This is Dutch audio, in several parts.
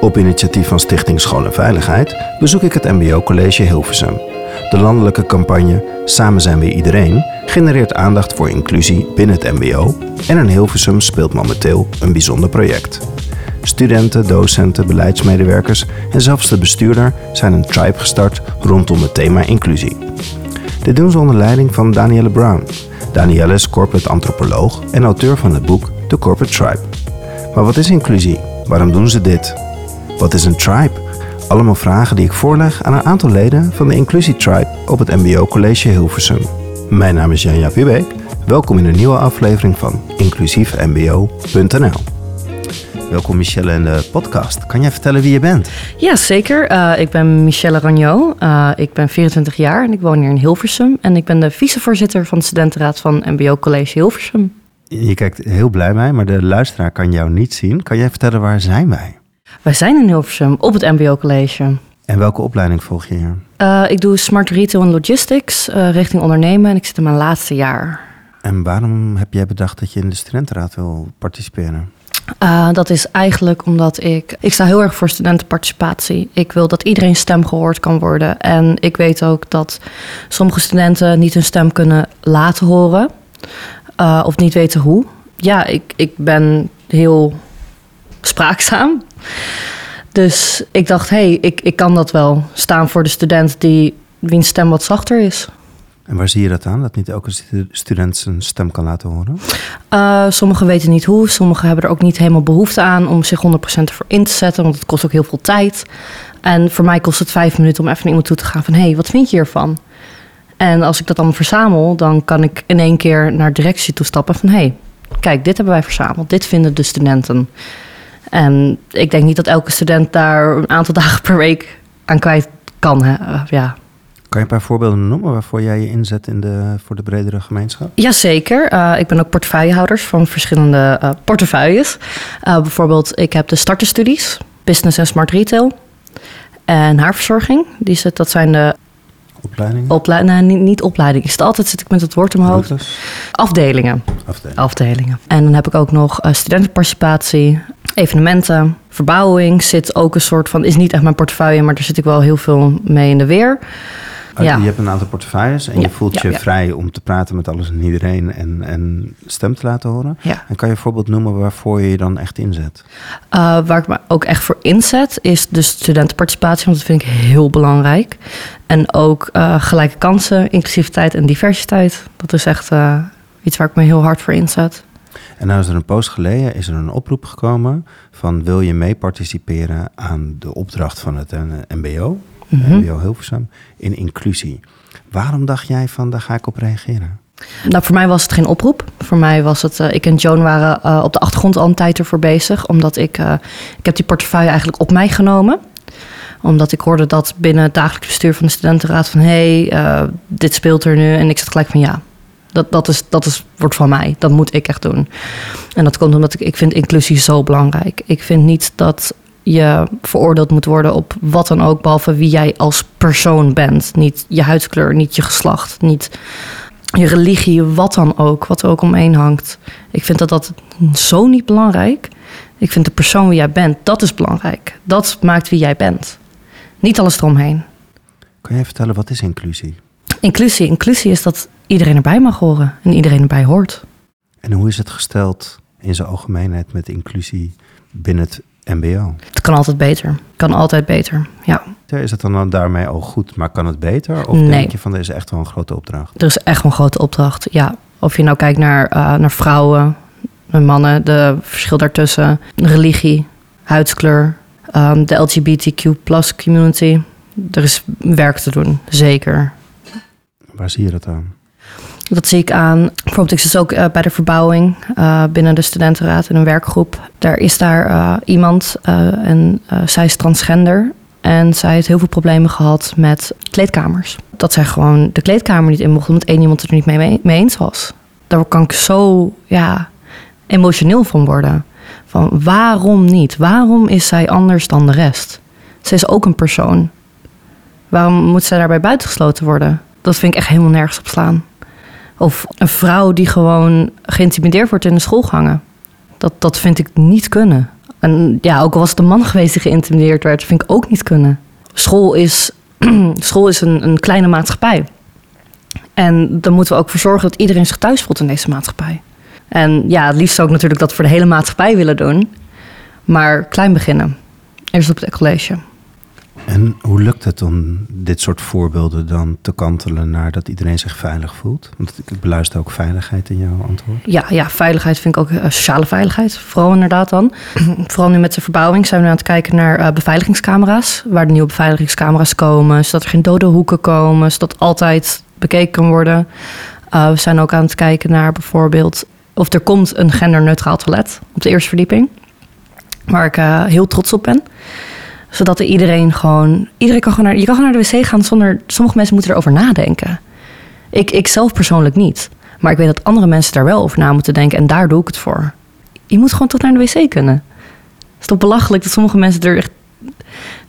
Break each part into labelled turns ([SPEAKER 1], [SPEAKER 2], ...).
[SPEAKER 1] Op initiatief van Stichting School en Veiligheid bezoek ik het MBO College Hilversum. De landelijke campagne Samen zijn we iedereen genereert aandacht voor inclusie binnen het MBO en in Hilversum speelt momenteel een bijzonder project. Studenten, docenten, beleidsmedewerkers en zelfs de bestuurder zijn een tribe gestart rondom het thema inclusie. Dit doen ze onder leiding van Danielle Brown. Danielle is corporate antropoloog en auteur van het boek The Corporate Tribe. Maar wat is inclusie? Waarom doen ze dit? Wat is een tribe? Allemaal vragen die ik voorleg aan een aantal leden van de Inclusie Tribe op het MBO College Hilversum. Mijn naam is Janja Pubeek. Welkom in een nieuwe aflevering van inclusiefmbo.nl. Welkom Michelle in de podcast. Kan jij vertellen wie je bent?
[SPEAKER 2] Ja, zeker. Uh, ik ben Michelle Ragnot. Uh, ik ben 24 jaar en ik woon hier in Hilversum. En ik ben de vicevoorzitter van de studentenraad van MBO College Hilversum.
[SPEAKER 1] Je kijkt heel blij mij, maar de luisteraar kan jou niet zien. Kan jij vertellen waar zijn wij?
[SPEAKER 2] Wij zijn in Hilversum op het MBO College.
[SPEAKER 1] En welke opleiding volg je hier?
[SPEAKER 2] Uh, ik doe Smart Retail en Logistics richting ondernemen en ik zit in mijn laatste jaar.
[SPEAKER 1] En waarom heb jij bedacht dat je in de studentenraad wil participeren?
[SPEAKER 2] Uh, dat is eigenlijk omdat ik. Ik sta heel erg voor studentenparticipatie. Ik wil dat iedereen stem gehoord kan worden. En ik weet ook dat sommige studenten niet hun stem kunnen laten horen. Uh, of niet weten hoe. Ja, ik, ik ben heel spraakzaam. Dus ik dacht, hé, hey, ik, ik kan dat wel staan voor de student die wiens stem wat zachter is.
[SPEAKER 1] En waar zie je dat aan, dat niet elke student zijn stem kan laten horen?
[SPEAKER 2] Uh, sommigen weten niet hoe, sommigen hebben er ook niet helemaal behoefte aan om zich 100% ervoor in te zetten, want het kost ook heel veel tijd. En voor mij kost het vijf minuten om even naar iemand toe te gaan van, hé, hey, wat vind je hiervan? En als ik dat dan verzamel, dan kan ik in één keer naar directie toe stappen van, hé, hey, kijk, dit hebben wij verzameld, dit vinden de studenten. En ik denk niet dat elke student daar een aantal dagen per week aan kwijt kan. Hè? Ja,
[SPEAKER 1] kan je een paar voorbeelden noemen waarvoor jij je inzet in de, voor de bredere gemeenschap?
[SPEAKER 2] Jazeker. Uh, ik ben ook portefeuillehouders van verschillende uh, portefeuilles. Uh, bijvoorbeeld, ik heb de starterstudies, business en smart retail en haarverzorging. Die dat zijn de
[SPEAKER 1] Opleidingen?
[SPEAKER 2] Ople niet, niet opleiding. Is het altijd zit ik met het woord in mijn hoofd. Afdelingen.
[SPEAKER 1] Afdelingen.
[SPEAKER 2] Afdelingen. En dan heb ik ook nog studentenparticipatie, evenementen, verbouwing. Zit ook een soort van, is niet echt mijn portefeuille, maar daar zit ik wel heel veel mee in de weer.
[SPEAKER 1] Ja. Je hebt een aantal portefeuilles en je voelt je vrij om te praten met alles en iedereen en, en stem te laten horen. En kan je een voorbeeld noemen waarvoor je je dan echt inzet?
[SPEAKER 2] Uh, waar ik me ook echt voor inzet is de studentenparticipatie, want dat vind ik heel belangrijk. En ook uh, gelijke kansen, inclusiviteit en diversiteit. Dat is echt uh, iets waar ik me heel hard voor inzet.
[SPEAKER 1] En nou is er een post geleden is er een oproep gekomen van wil je mee participeren aan de opdracht van het MBO? Mm -hmm. MBO Hilversum, in inclusie. Waarom dacht jij van, daar ga ik op reageren?
[SPEAKER 2] Nou, voor mij was het geen oproep. Voor mij was het, uh, ik en Joan waren uh, op de achtergrond al een tijd ervoor bezig. Omdat ik, uh, ik heb die portefeuille eigenlijk op mij genomen. Omdat ik hoorde dat binnen het dagelijks bestuur van de studentenraad van... hé, hey, dit speelt er nu. En ik zat gelijk van ja, dat, dat, is, dat is, wordt van mij. Dat moet ik echt doen. En dat komt omdat ik, ik vind inclusie zo belangrijk. Ik vind niet dat je veroordeeld moet worden op wat dan ook, behalve wie jij als persoon bent. Niet je huidskleur, niet je geslacht, niet je religie, wat dan ook, wat er ook omheen hangt. Ik vind dat dat zo niet belangrijk. Ik vind de persoon wie jij bent, dat is belangrijk. Dat maakt wie jij bent. Niet alles eromheen.
[SPEAKER 1] Kan jij vertellen, wat is inclusie?
[SPEAKER 2] Inclusie, inclusie is dat iedereen erbij mag horen en iedereen erbij hoort.
[SPEAKER 1] En hoe is het gesteld in zijn algemeenheid met inclusie binnen het MBO?
[SPEAKER 2] Het kan altijd beter. Kan altijd beter, ja.
[SPEAKER 1] Is het dan daarmee al goed, maar kan het beter? Of
[SPEAKER 2] nee.
[SPEAKER 1] denk je van, er is echt wel een grote opdracht?
[SPEAKER 2] Er is echt wel een grote opdracht, ja. Of je nou kijkt naar, uh, naar vrouwen, naar mannen, de verschil daartussen, religie, huidskleur, um, de LGBTQ plus community. Er is werk te doen, zeker.
[SPEAKER 1] Waar zie je dat aan?
[SPEAKER 2] Dat zie ik aan. Bijvoorbeeld, ik zit ook uh, bij de verbouwing uh, binnen de studentenraad in een werkgroep. Daar is daar uh, iemand en zij is transgender. En zij heeft heel veel problemen gehad met kleedkamers. Dat zij gewoon de kleedkamer niet in mocht, omdat één iemand er niet mee, mee eens was. Daar kan ik zo ja, emotioneel van worden. Van waarom niet? Waarom is zij anders dan de rest? Zij is ook een persoon. Waarom moet zij daarbij buitengesloten worden? Dat vind ik echt helemaal nergens op slaan. Of een vrouw die gewoon geïntimideerd wordt in de schoolgangen. Dat, dat vind ik niet kunnen. En ja, ook al was het een man geweest die geïntimideerd werd, vind ik ook niet kunnen. School is, school is een, een kleine maatschappij. En dan moeten we ook voor zorgen dat iedereen zich thuis voelt in deze maatschappij. En ja, het liefst ook natuurlijk dat voor de hele maatschappij willen doen. Maar klein beginnen. Eerst op het college.
[SPEAKER 1] En hoe lukt het om dit soort voorbeelden dan te kantelen naar dat iedereen zich veilig voelt? Want ik beluister ook veiligheid in jouw antwoord.
[SPEAKER 2] Ja, ja veiligheid vind ik ook uh, sociale veiligheid. Vooral inderdaad dan. Vooral nu met de verbouwing zijn we aan het kijken naar uh, beveiligingscamera's. Waar de nieuwe beveiligingscamera's komen. Zodat er geen dode hoeken komen. Zodat altijd bekeken kan worden. Uh, we zijn ook aan het kijken naar bijvoorbeeld of er komt een genderneutraal toilet op de eerste verdieping. Waar ik heel trots op ben zodat er iedereen gewoon. Iedereen kan gewoon naar, je kan gewoon naar de wc gaan zonder. Sommige mensen moeten erover nadenken. Ik, ik zelf persoonlijk niet. Maar ik weet dat andere mensen daar wel over na moeten denken. En daar doe ik het voor. Je moet gewoon tot naar de wc kunnen. Het is toch belachelijk dat sommige mensen er echt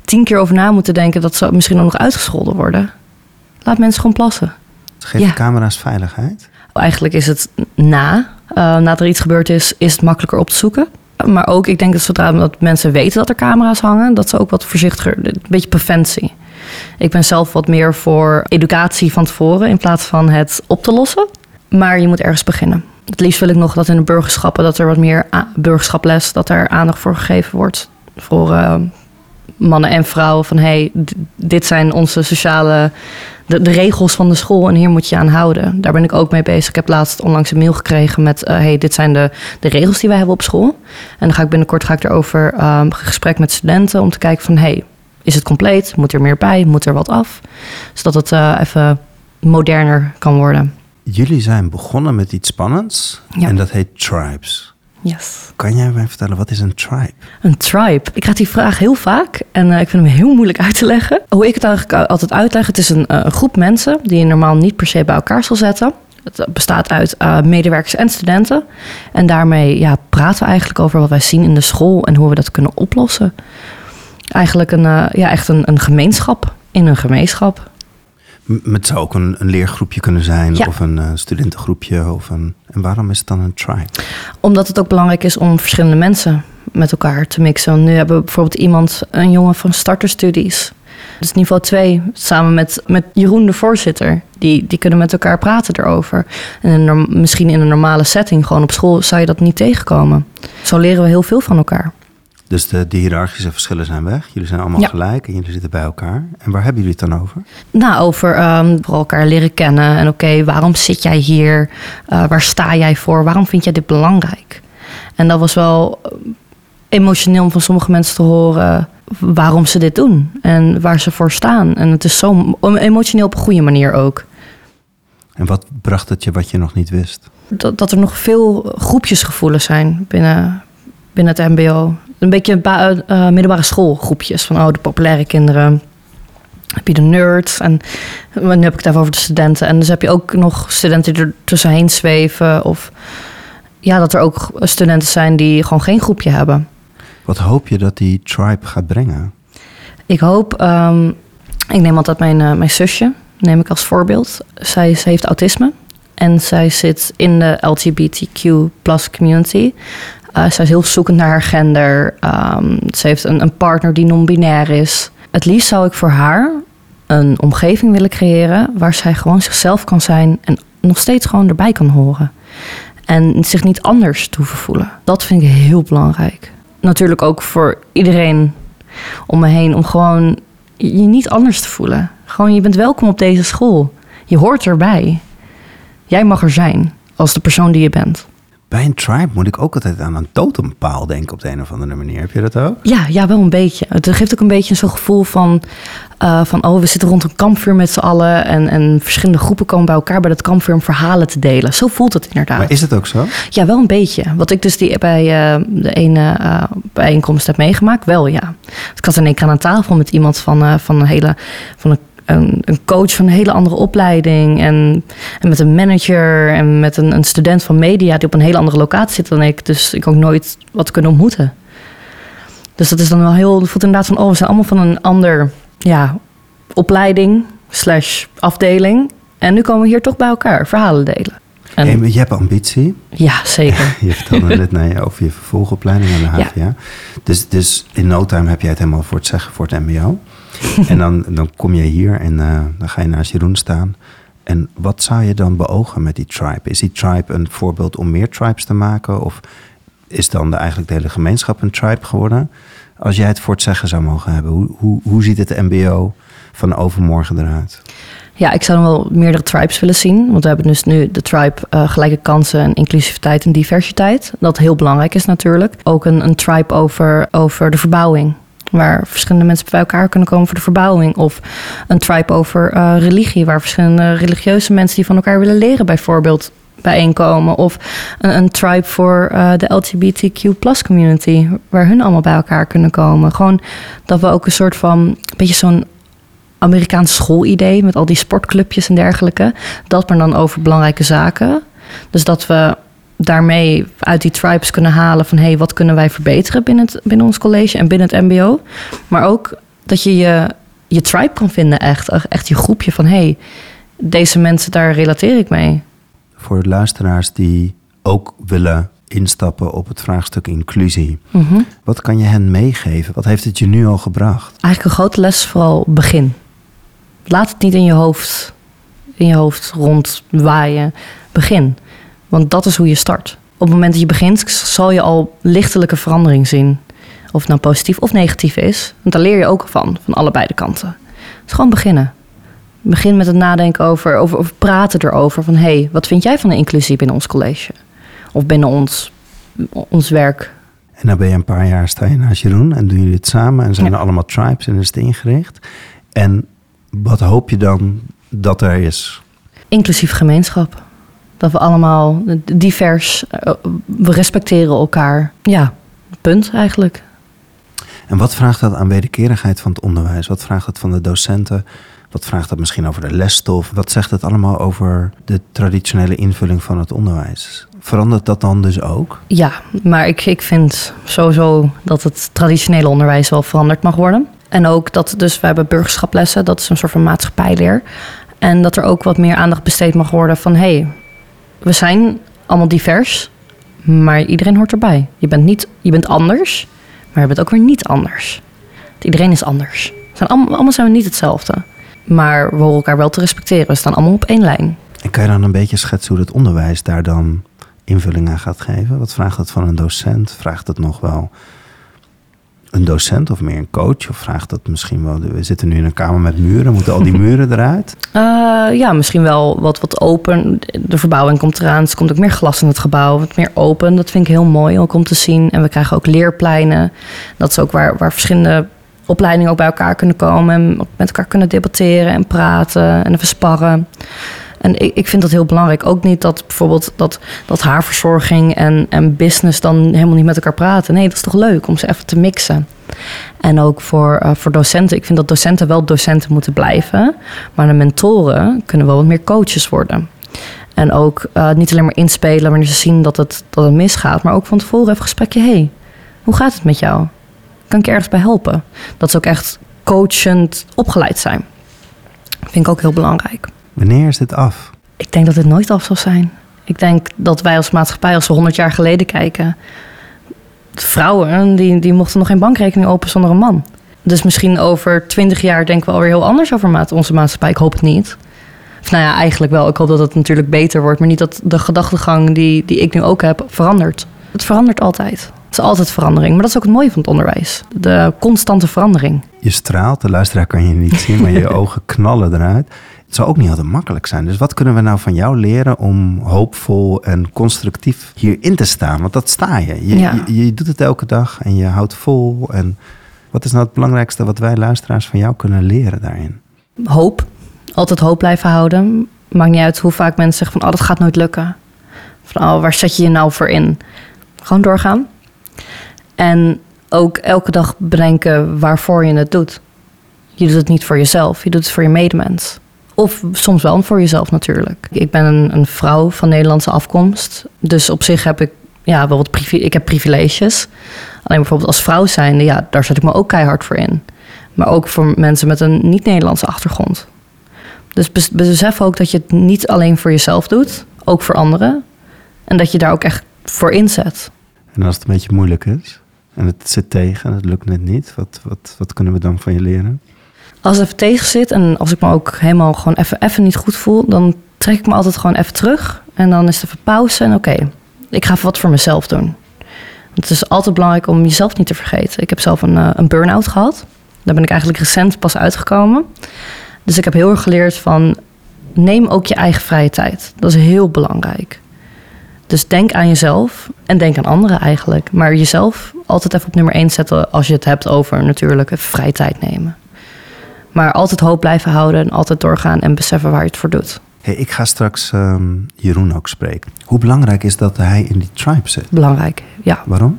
[SPEAKER 2] tien keer over na moeten denken. dat ze misschien ook nog uitgescholden worden. Laat mensen gewoon plassen.
[SPEAKER 1] Geef ja. camera's veiligheid?
[SPEAKER 2] Eigenlijk is het na. Uh, nadat er iets gebeurd is, is het makkelijker op te zoeken. Maar ook, ik denk dat zodra dat mensen weten dat er camera's hangen, dat ze ook wat voorzichtiger, een beetje preventie. Ik ben zelf wat meer voor educatie van tevoren in plaats van het op te lossen. Maar je moet ergens beginnen. Het liefst wil ik nog dat in de burgerschappen, dat er wat meer burgerschaples, dat er aandacht voor gegeven wordt. Voor uh, mannen en vrouwen van hey, dit zijn onze sociale de, de, regels van de school en hier moet je aan houden. Daar ben ik ook mee bezig. Ik heb laatst onlangs een mail gekregen met: uh, hey, dit zijn de, de regels die wij hebben op school. En dan ga ik binnenkort ga ik erover um, gesprek met studenten om te kijken van: hey, is het compleet? Moet er meer bij? Moet er wat af? Zodat het uh, even moderner kan worden.
[SPEAKER 1] Jullie zijn begonnen met iets spannends ja. en dat heet Tribes.
[SPEAKER 2] Yes.
[SPEAKER 1] Kan jij mij vertellen, wat is een tribe?
[SPEAKER 2] Een tribe. Ik krijg die vraag heel vaak en uh, ik vind hem heel moeilijk uit te leggen. Hoe ik het eigenlijk altijd uitleg, het is een, uh, groep mensen die je normaal niet per se bij elkaar zal zetten. Het bestaat uit uh, medewerkers en studenten. En daarmee ja, praten we eigenlijk over wat wij zien in de school en hoe we dat kunnen oplossen. Eigenlijk een, ja, echt een, een gemeenschap in een gemeenschap.
[SPEAKER 1] Het zou ook een, een leergroepje kunnen zijn of een uh, studentengroepje. Of een, en waarom is het dan een tribe?
[SPEAKER 2] Omdat het ook belangrijk is om verschillende mensen met elkaar te mixen. Nu hebben we bijvoorbeeld iemand, een jongen van starterstudies. Dus niveau 2, samen met, met Jeroen, de voorzitter. Die, die kunnen met elkaar praten erover. En in misschien in een normale setting, gewoon op school, zou je dat niet tegenkomen. Zo leren we heel veel van elkaar.
[SPEAKER 1] Dus de, de hiërarchische verschillen zijn weg. Jullie zijn allemaal gelijk en jullie zitten bij elkaar. En waar hebben jullie het dan over?
[SPEAKER 2] Nou, over um, elkaar leren kennen. En oké, waarom zit jij hier? Uh, waar sta jij voor? Waarom vind jij dit belangrijk? En dat was wel eh, emotioneel om van sommige mensen te horen waarom ze dit doen en waar ze voor staan. En het is zo emotioneel op een goede manier ook.
[SPEAKER 1] En wat bracht het je wat je nog niet wist?
[SPEAKER 2] Dat, dat er nog veel groepjesgevoelens zijn binnen, binnen het MBO een beetje uh, middelbare schoolgroepjes. Van oh, de populaire kinderen. Heb je de nerds. En nu heb ik het even over de studenten. En dus heb je ook nog studenten die er tussenheen zweven. Of ja, dat er ook studenten zijn die gewoon geen groepje hebben.
[SPEAKER 1] Wat hoop je dat die tribe gaat brengen?
[SPEAKER 2] Ik hoop, um, ik neem altijd mijn, uh, mijn zusje, neem ik als voorbeeld. Zij, zij heeft autisme. En zij zit in de LGBTQ plus community. Uh, zij is heel zoekend naar haar gender. Um, ze heeft een, een partner die non-binair is. Het liefst zou ik voor haar een omgeving willen creëren waar zij gewoon zichzelf kan zijn en nog steeds gewoon erbij kan horen. En zich niet anders hoeven voelen. Dat vind ik heel belangrijk. Natuurlijk ook voor iedereen om me heen om gewoon je niet anders te voelen. Gewoon, je bent welkom op deze school. Je hoort erbij. Jij mag er zijn als de persoon die je bent.
[SPEAKER 1] Bij een tribe moet ik ook altijd aan een totempaal denken op de een of andere manier. Heb je dat ook?
[SPEAKER 2] Ja, ja wel een beetje. Het geeft ook een beetje zo'n gevoel van, uh, van... oh, we zitten rond een kampvuur met z'n allen... En, en verschillende groepen komen bij elkaar bij dat kampvuur om verhalen te delen. Zo voelt het inderdaad.
[SPEAKER 1] Maar is het ook zo?
[SPEAKER 2] Ja, wel een beetje. Wat ik dus die bij uh, de ene uh, bijeenkomst heb meegemaakt, wel ja. ik had in één keer aan tafel met iemand van, van een hele... Van een een, een, coach van een hele andere opleiding. En, en met een manager en met een, een, student van media die op een hele andere locatie zit dan ik. Dus ik ook nooit wat kunnen ontmoeten. Dus dat is dan wel heel. Het voelt inderdaad van: oh, we zijn allemaal van een ander ja, opleiding slash afdeling. En nu komen we hier toch bij elkaar verhalen delen. En,
[SPEAKER 1] Hey, je hebt ambitie.
[SPEAKER 2] ja, zeker.
[SPEAKER 1] Je vertelde net naar je over je vervolgopleiding aan de
[SPEAKER 2] Ja.
[SPEAKER 1] HVA. Dus, dus in no time heb jij het helemaal voor het zeggen voor het mbo. en dan, dan kom je hier en eh, dan ga je naast Jeroen staan. En wat zou je dan beogen met die tribe? Is die tribe een voorbeeld om meer tribes te maken? Of is dan de, eigenlijk de hele gemeenschap een tribe geworden? Als jij het voor het zeggen zou mogen hebben, hoe, hoe, hoe ziet het mbo van overmorgen eruit?
[SPEAKER 2] Ja, ik zou dan wel meerdere tribes willen zien. Want we hebben dus nu de tribe eh, gelijke kansen en inclusiviteit en diversiteit. Dat heel belangrijk is natuurlijk. Ook een, een tribe over, over de verbouwing. Waar verschillende mensen bij elkaar kunnen komen voor de verbouwing. Of een tribe over eh, religie. Waar verschillende religieuze mensen die van elkaar willen leren bijvoorbeeld bijeenkomen. Of een, een tribe voor eh, de LGBTQ plus community. Waar hun allemaal bij elkaar kunnen komen. Gewoon dat we ook een soort van... Beetje zo'n Amerikaans schoolidee met al die sportclubjes en dergelijke. Dat maar dan over belangrijke zaken. Dus dat we daarmee uit die tribes kunnen halen van... hé, hey, wat kunnen wij verbeteren binnen, het, binnen ons college en binnen het mbo. Maar ook dat je je, je tribe kan vinden echt. Echt je groepje van, hé, hey, deze mensen, daar relateer ik mee.
[SPEAKER 1] Voor de luisteraars die ook willen instappen op het vraagstuk inclusie.
[SPEAKER 2] Mhm.
[SPEAKER 1] Wat kan je hen meegeven? Wat heeft het je nu al gebracht?
[SPEAKER 2] Eigenlijk een grote les vooral begin. Laat het niet in je hoofd, in je hoofd rondwaaien. Begin. Want dat is hoe je start. Op het moment dat je begint, zal je al lichtelijke verandering zien. Of het nou positief of negatief is. Want daar leer je ook van, van allebei de kanten. Dus gewoon beginnen. Begin met het nadenken over, over, over praten erover. Van hé, hey, wat vind jij van de inclusie binnen ons college? Of binnen ons, ons werk?
[SPEAKER 1] En dan ben je een paar jaar sta je naast Jeroen en doen jullie het samen en zijn
[SPEAKER 2] Ja.
[SPEAKER 1] er allemaal tribes en is het ingericht. En wat hoop je dan dat er is?
[SPEAKER 2] inclusief gemeenschap. Dat we allemaal divers, eh, we respecteren elkaar. Ja, punt eigenlijk.
[SPEAKER 1] En wat vraagt dat aan wederkerigheid van het onderwijs? Wat vraagt het van de docenten? Wat vraagt dat misschien over de lesstof? Wat zegt het allemaal over de traditionele invulling van het onderwijs? Verandert dat dan dus ook?
[SPEAKER 2] Ja, maar ik, ik vind sowieso dat het traditionele onderwijs wel veranderd mag worden. En ook dat, dus we hebben burgerschaplessen, dat is een soort van maatschappijleer. En dat er ook wat meer aandacht besteed mag worden van... hé, hey, we zijn allemaal divers, maar iedereen hoort erbij. Je bent, niet, je bent anders, maar je bent ook weer niet anders. Iedereen is anders. Zijn allemaal, allemaal zijn we niet hetzelfde. Maar we horen elkaar wel te respecteren. We staan allemaal op één lijn.
[SPEAKER 1] En kan je dan een beetje schetsen hoe het onderwijs daar dan invulling aan gaat geven? Wat vraagt het van een docent? Vraagt het nog wel een docent of meer een coach? Of vraagt dat misschien wel... We zitten nu in een kamer met muren. Moeten al die muren eruit?
[SPEAKER 2] Uh, ja, misschien wel wat, wat open. De verbouwing komt eraan. Dus er komt ook meer glas in het gebouw. Wat meer open. Dat vind ik heel mooi ook om te zien. En we krijgen ook leerpleinen. Dat is ook waar, waar verschillende opleidingen ook bij elkaar kunnen komen. En met elkaar kunnen debatteren en praten en even sparren. En ik, ik vind dat heel belangrijk. Ook niet dat bijvoorbeeld dat, dat haarverzorging en, en business dan helemaal niet met elkaar praten. Nee, dat is toch leuk om ze even te mixen. En ook voor, uh, voor docenten. Ik vind dat docenten wel docenten moeten blijven. Maar de mentoren kunnen wel wat meer coaches worden. En ook uh, niet alleen maar inspelen wanneer ze zien dat het, dat het misgaat. Maar ook van tevoren even gesprekje. hey, hoe gaat het met jou? Kan ik je ergens bij helpen? Dat ze ook echt coachend opgeleid zijn. Vind ik ook heel belangrijk.
[SPEAKER 1] Wanneer is dit af?
[SPEAKER 2] Ik denk dat het nooit af zal zijn. Ik denk dat wij als maatschappij, als we 100 jaar geleden kijken, vrouwen die, die mochten nog geen bankrekening open zonder een man. Dus misschien over 20 jaar denken we alweer heel anders over onze maatschappij. Ik hoop het niet. Of nou ja, eigenlijk wel. Ik hoop dat het natuurlijk beter wordt. Maar niet dat de gedachtegang die, die ik nu ook heb verandert. Het verandert altijd. Het is altijd verandering. Maar dat is ook het mooie van het onderwijs. De constante verandering.
[SPEAKER 1] Je straalt, de luisteraar kan je niet zien, maar je ogen knallen eruit. Het zou ook niet altijd makkelijk zijn. Dus wat kunnen we nou van jou leren om hoopvol en constructief hierin te staan? Want dat sta je. Je,
[SPEAKER 2] Ja.
[SPEAKER 1] je. je doet het elke dag en je houdt vol. En wat is nou het belangrijkste wat wij luisteraars van jou kunnen leren daarin?
[SPEAKER 2] Hoop. Altijd hoop blijven houden. Maakt niet uit hoe vaak mensen zeggen van... oh, dat gaat nooit lukken. Van, oh, waar zet je je nou voor in? Gewoon doorgaan. En ook elke dag bedenken waarvoor je het doet. Je doet het niet voor jezelf. Je doet het voor je medemens. Of soms wel voor jezelf natuurlijk. Ik ben een, een vrouw van Nederlandse afkomst. Dus op zich heb ik ja, wel wat privi ik heb privileges. Alleen bijvoorbeeld als vrouw zijnde, ja, daar zet ik me ook keihard voor in. Maar ook voor mensen met een niet-Nederlandse achtergrond. Dus bes- besef ook dat je het niet alleen voor jezelf doet. ook voor anderen. En dat je daar ook echt voor inzet.
[SPEAKER 1] En als het een beetje moeilijk is en het zit tegen en het lukt net niet, wat, wat, wat kunnen we dan van je leren?
[SPEAKER 2] Als het even tegen zit en als ik me ook helemaal gewoon even, even niet goed voel, dan trek ik me altijd gewoon even terug. En dan is het even pauze en oké, ik ga even wat voor mezelf doen. Het is altijd belangrijk om jezelf niet te vergeten. Ik heb zelf een, uh, een burn-out gehad. Daar ben ik eigenlijk recent pas uitgekomen. Dus ik heb heel erg geleerd van neem ook je eigen vrije tijd. Dat is heel belangrijk. Dus denk aan jezelf en denk aan anderen eigenlijk. Maar jezelf altijd even op nummer 1 zetten als je het hebt over natuurlijk vrije tijd nemen. Maar altijd hoop blijven houden en altijd doorgaan en beseffen waar je het voor doet.
[SPEAKER 1] Hey, ik ga straks ehm, Jeroen ook spreken. Hoe belangrijk is dat hij in die tribe zit?
[SPEAKER 2] Belangrijk, ja.
[SPEAKER 1] Waarom?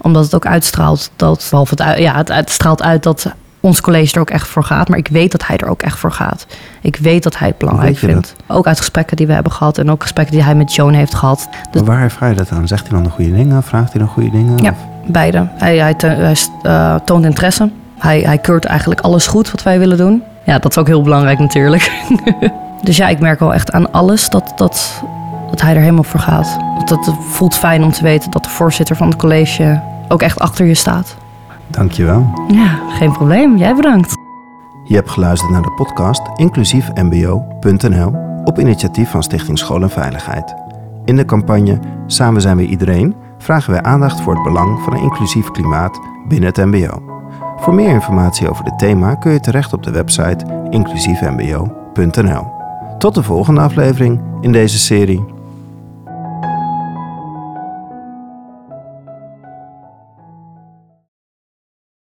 [SPEAKER 2] Omdat het ook uitstraalt dat, behalve het, ja, het, het straalt uit dat ons college er ook echt voor gaat. Maar ik weet dat hij er ook echt voor gaat. Ik weet dat hij het belangrijk vindt. Ook uit gesprekken die we hebben gehad en ook gesprekken die hij met Joan heeft gehad.
[SPEAKER 1] Dus... Maar waar vraag je dat aan? Zegt hij dan de goede dingen? Vraagt hij dan goede dingen?
[SPEAKER 2] Ja, beide. Hij, hij, hij uh, toont interesse. Hij, hij keurt eigenlijk alles goed wat wij willen doen. Ja, dat is ook heel belangrijk natuurlijk. dus ja, ik merk wel echt aan alles dat, dat, dat hij er helemaal voor gaat. Dat het voelt fijn om te weten dat de voorzitter van het college ook echt achter je staat.
[SPEAKER 1] Dankjewel.
[SPEAKER 2] Ja, geen probleem. Jij bedankt.
[SPEAKER 1] Je hebt geluisterd naar de podcast inclusiefmbo.nl op initiatief van Stichting School en Veiligheid. In de campagne Samen zijn we iedereen vragen wij aandacht voor het belang van een inclusief klimaat binnen het MBO. Voor meer informatie over dit thema kun je terecht op de website inclusiefmbo.nl. Tot de volgende aflevering in deze serie.